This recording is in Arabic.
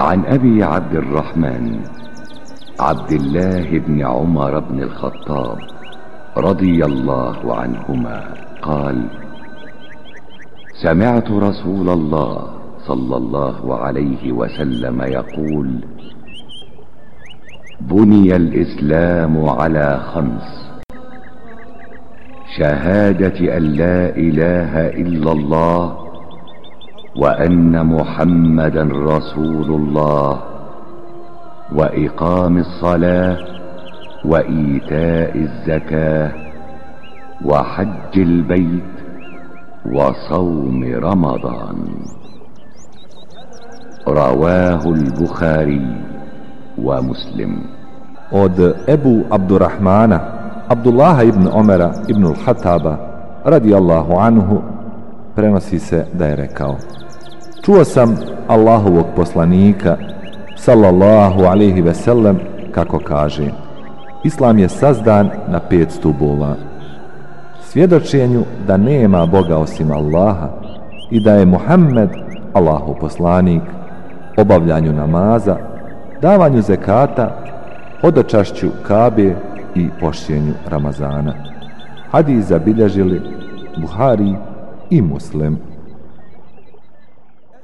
عن أبي عبد الرحمن عبد الله بن عمر بن الخطاب رضي الله عنهما قال سمعت رسول الله صلى الله عليه وسلم يقول بني الإسلام على خمس شهادة أن لا إله إلا الله وأن محمدا رسول الله وإقام الصلاة وإيتاء الزكاة وحج البيت وصوم رمضان. رواه البخاري ومسلم. od Ebu Abdurrahmana Abdullaha ibn Omera ibn al-Hataba radijallahu anhu prenosi se da je rekao Čuo sam Allahovog poslanika sallallahu alaihi ve sellem kako kaže Islam je sazdan na pet stubova. Svjedočenju da nema Boga osim Allaha i da je Muhammed Allahov poslanik obavljanju namaza davanju zekata hodočašću Kabe i pošćenju Ramazana. Hadis zabilježili Buhari i Muslim.